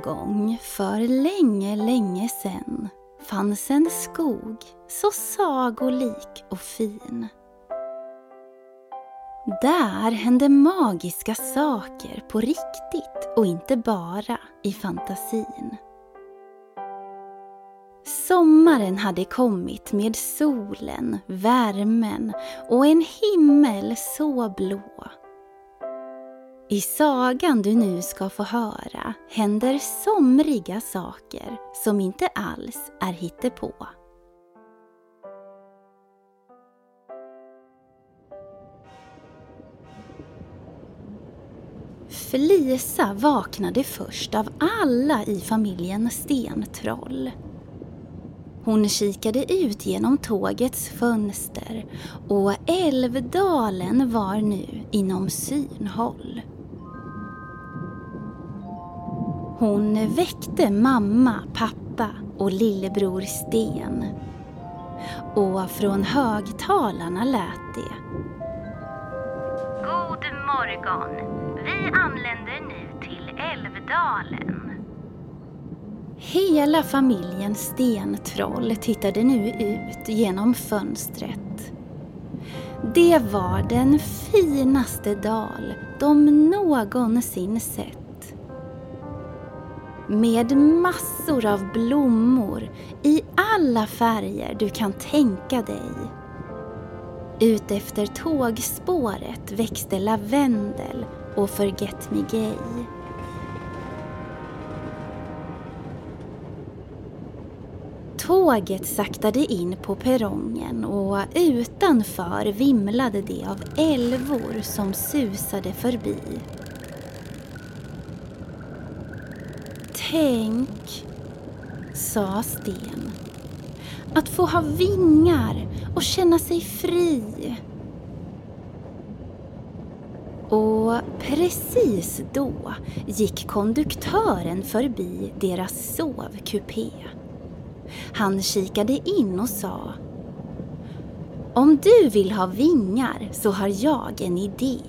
gång för länge, länge sen fanns en skog så sagolik och fin. Där hände magiska saker på riktigt och inte bara i fantasin. Sommaren hade kommit med solen, värmen och en himmel så blå. I sagan du nu ska få höra händer somriga saker som inte alls är hittepå. Felisa vaknade först av alla i familjen Stentroll. Hon kikade ut genom tågets fönster och Älvdalen var nu inom synhåll. Hon väckte mamma, pappa och lillebror Sten. Och från högtalarna lät det. God morgon! Vi anländer nu till Älvdalen. Hela familjen Stentroll tittade nu ut genom fönstret. Det var den finaste dal de någonsin sett. Med massor av blommor i alla färger du kan tänka dig. Utefter tågspåret växte lavendel och forget-me-gay. Tåget saktade in på perrongen och utanför vimlade det av älvor som susade förbi. Tänk, sa Sten, att få ha vingar och känna sig fri. Och precis då gick konduktören förbi deras sovkupé. Han kikade in och sa Om du vill ha vingar så har jag en idé.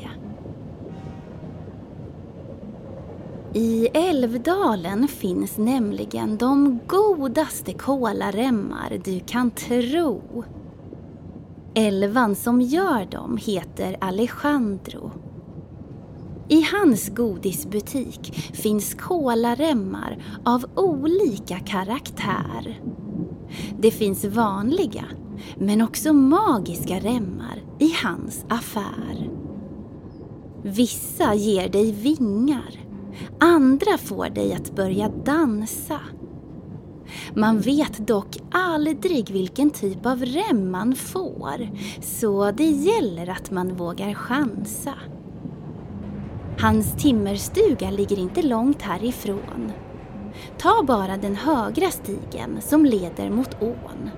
I Älvdalen finns nämligen de godaste kolaremmar du kan tro. Älvan som gör dem heter Alejandro. I hans godisbutik finns kolaremmar av olika karaktär. Det finns vanliga, men också magiska remmar i hans affär. Vissa ger dig vingar, andra får dig att börja dansa. Man vet dock aldrig vilken typ av rem man får, så det gäller att man vågar chansa. Hans timmerstuga ligger inte långt härifrån. Ta bara den högra stigen som leder mot ån.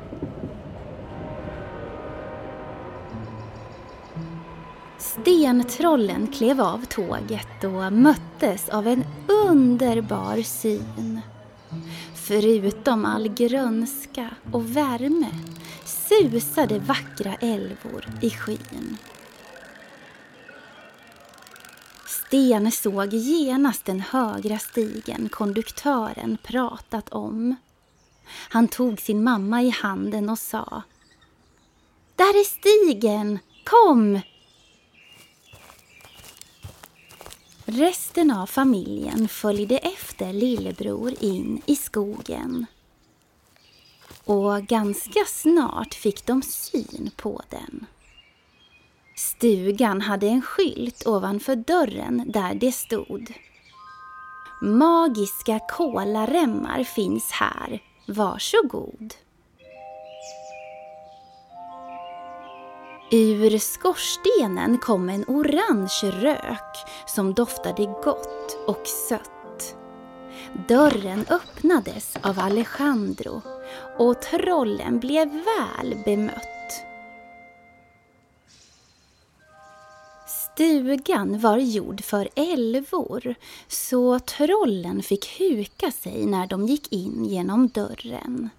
Stentrollen klev av tåget och möttes av en underbar syn. Förutom all grönska och värme susade vackra älvor i skyn. Sten såg genast den högra stigen konduktören pratat om. Han tog sin mamma i handen och sa Där är stigen! Kom! Resten av familjen följde efter lillebror in i skogen. Och ganska snart fick de syn på den. Stugan hade en skylt ovanför dörren där det stod Magiska kolaremmar finns här. Varsågod. Ur skorstenen kom en orange rök som doftade gott och sött. Dörren öppnades av Alejandro och trollen blev väl bemött. Stugan var gjord för älvor så trollen fick huka sig när de gick in genom dörren.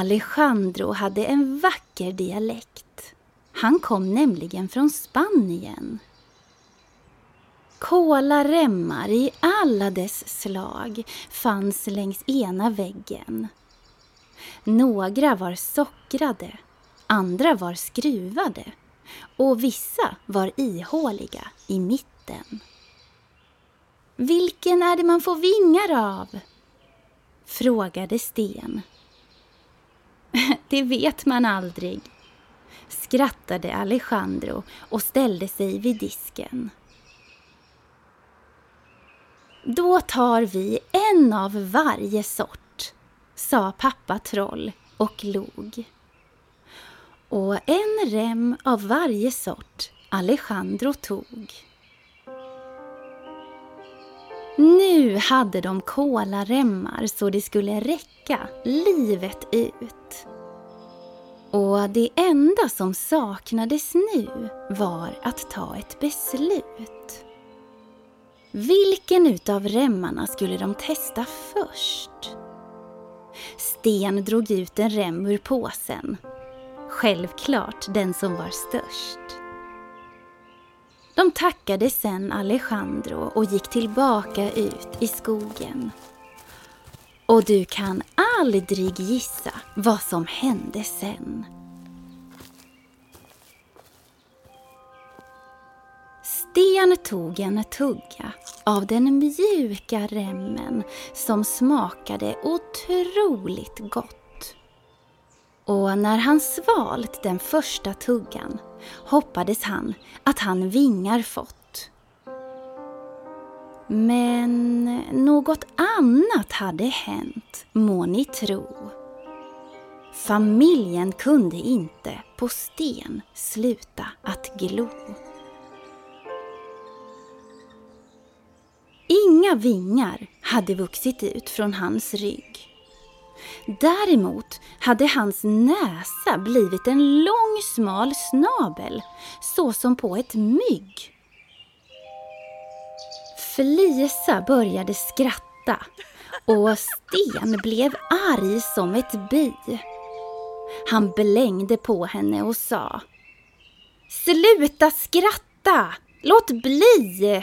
Alejandro hade en vacker dialekt. Han kom nämligen från Spanien. Kolaremmar i alla dess slag fanns längs ena väggen. Några var sockrade, andra var skruvade och vissa var ihåliga i mitten. Vilken är det man får vingar av? frågade Sten. Det vet man aldrig, skrattade Alejandro och ställde sig vid disken. Då tar vi en av varje sort, sa pappa Troll och log. Och en rem av varje sort Alejandro tog. Nu hade de kolaremmar så det skulle räcka livet ut. Och det enda som saknades nu var att ta ett beslut. Vilken utav remmarna skulle de testa först? Sten drog ut en rem ur påsen. Självklart den som var störst. De tackade sen Alejandro och gick tillbaka ut i skogen. Och du kan aldrig gissa vad som hände sen. Sten tog en tugga av den mjuka remmen som smakade otroligt gott. Och när han svalt den första tuggan hoppades han att han vingar fått. Men något annat hade hänt, må ni tro. Familjen kunde inte på sten sluta att glo. Inga vingar hade vuxit ut från hans rygg. Däremot hade hans näsa blivit en lång smal snabel, så som på ett mygg. Felisa började skratta och Sten blev arg som ett bi. Han blängde på henne och sa Sluta skratta! Låt bli!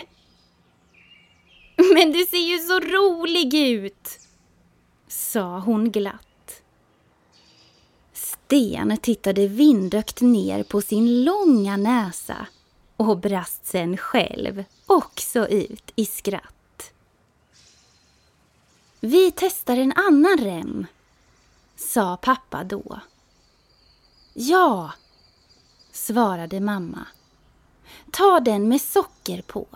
Men du ser ju så rolig ut! Sa hon glatt. Sten tittade vindökt ner på sin långa näsa och brast sen själv också ut i skratt. Vi testar en annan rem, sa pappa då. Ja, svarade mamma. Ta den med socker på.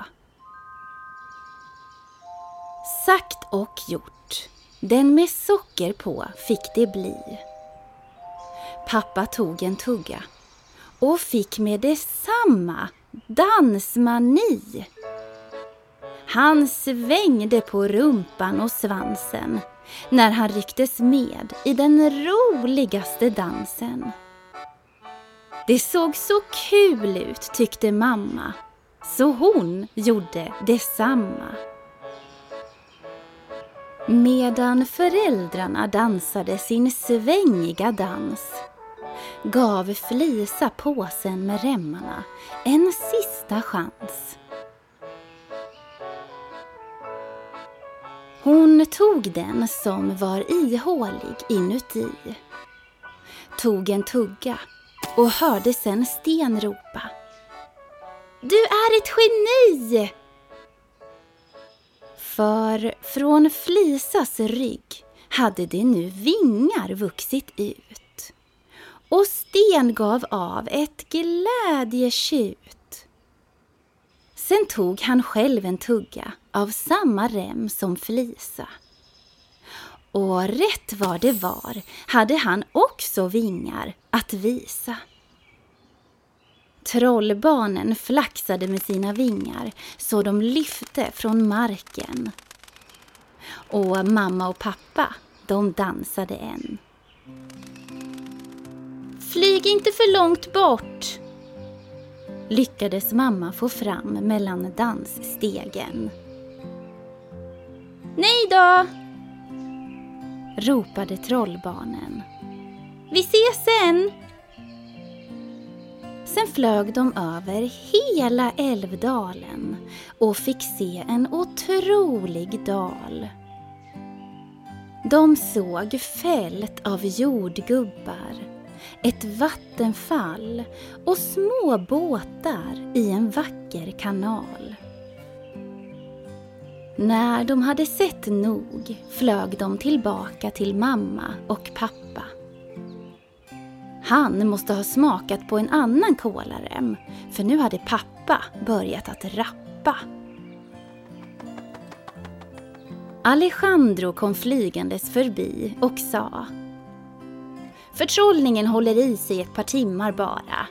Sagt och gjort. Den med socker på fick det bli. Pappa tog en tugga och fick med detsamma dansmani. Han svängde på rumpan och svansen när han rycktes med i den roligaste dansen. Det såg så kul ut tyckte mamma, så hon gjorde detsamma. Medan föräldrarna dansade sin svängiga dans gav Flisa påsen med remmarna en sista chans. Hon tog den som var ihålig inuti, tog en tugga och hörde sen Sten ropa. Du är ett geni! För från Flisas rygg hade det nu vingar vuxit ut och Sten gav av ett glädjetjut. Sen tog han själv en tugga av samma rem som Flisa. Och rätt vad det var hade han också vingar att visa. Trollbarnen flaxade med sina vingar så de lyfte från marken. Och mamma och pappa, de dansade än. Flyg inte för långt bort! Lyckades mamma få fram mellan dansstegen. Nej då! ropade trollbarnen. Vi ses sen! Sen flög de över hela Älvdalen och fick se en otrolig dal. De såg fält av jordgubbar, ett vattenfall och små båtar i en vacker kanal. När de hade sett nog flög de tillbaka till mamma och pappa. Han måste ha smakat på en annan kolarem, för nu hade pappa börjat att rappa. Alejandro kom flygandes förbi och sa Förtrollningen håller i sig ett par timmar bara.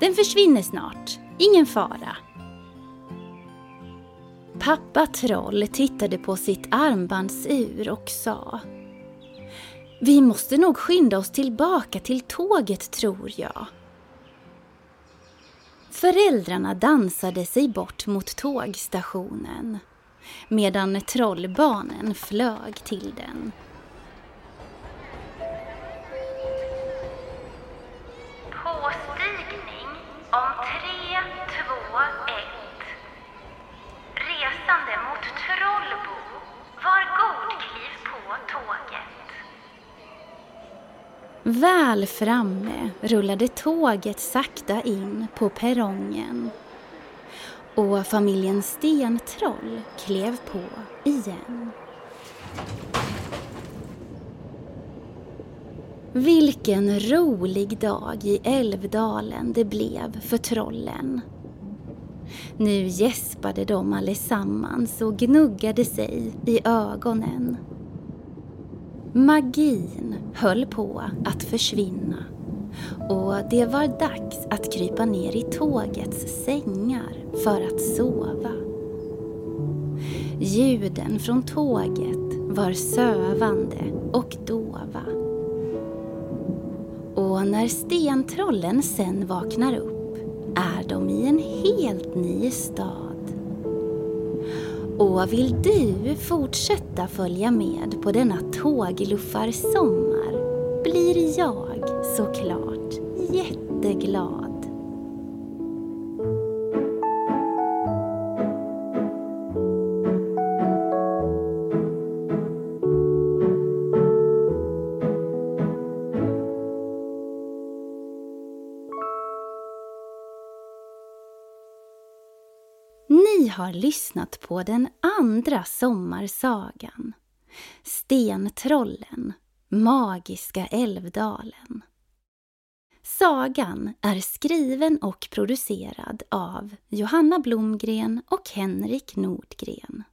Den försvinner snart, ingen fara. Pappa Troll tittade på sitt armbandsur och sa vi måste nog skynda oss tillbaka till tåget tror jag. Föräldrarna dansade sig bort mot tågstationen medan trollbarnen flög till den. Väl framme rullade tåget sakta in på perrongen. Och familjen Stentroll klev på igen. Vilken rolig dag i Älvdalen det blev för trollen. Nu gäspade de allesammans och gnuggade sig i ögonen. Magin höll på att försvinna och det var dags att krypa ner i tågets sängar för att sova. Ljuden från tåget var sövande och dova. Och när stentrollen sen vaknar upp är de i en helt ny stad. Och vill du fortsätta följa med på denna tågluffarsommar blir jag såklart jätteglad. Ni har lyssnat på den andra sommarsagan. Stentrollen, Magiska Älvdalen. Sagan är skriven och producerad av Johanna Blomgren och Henrik Nordgren.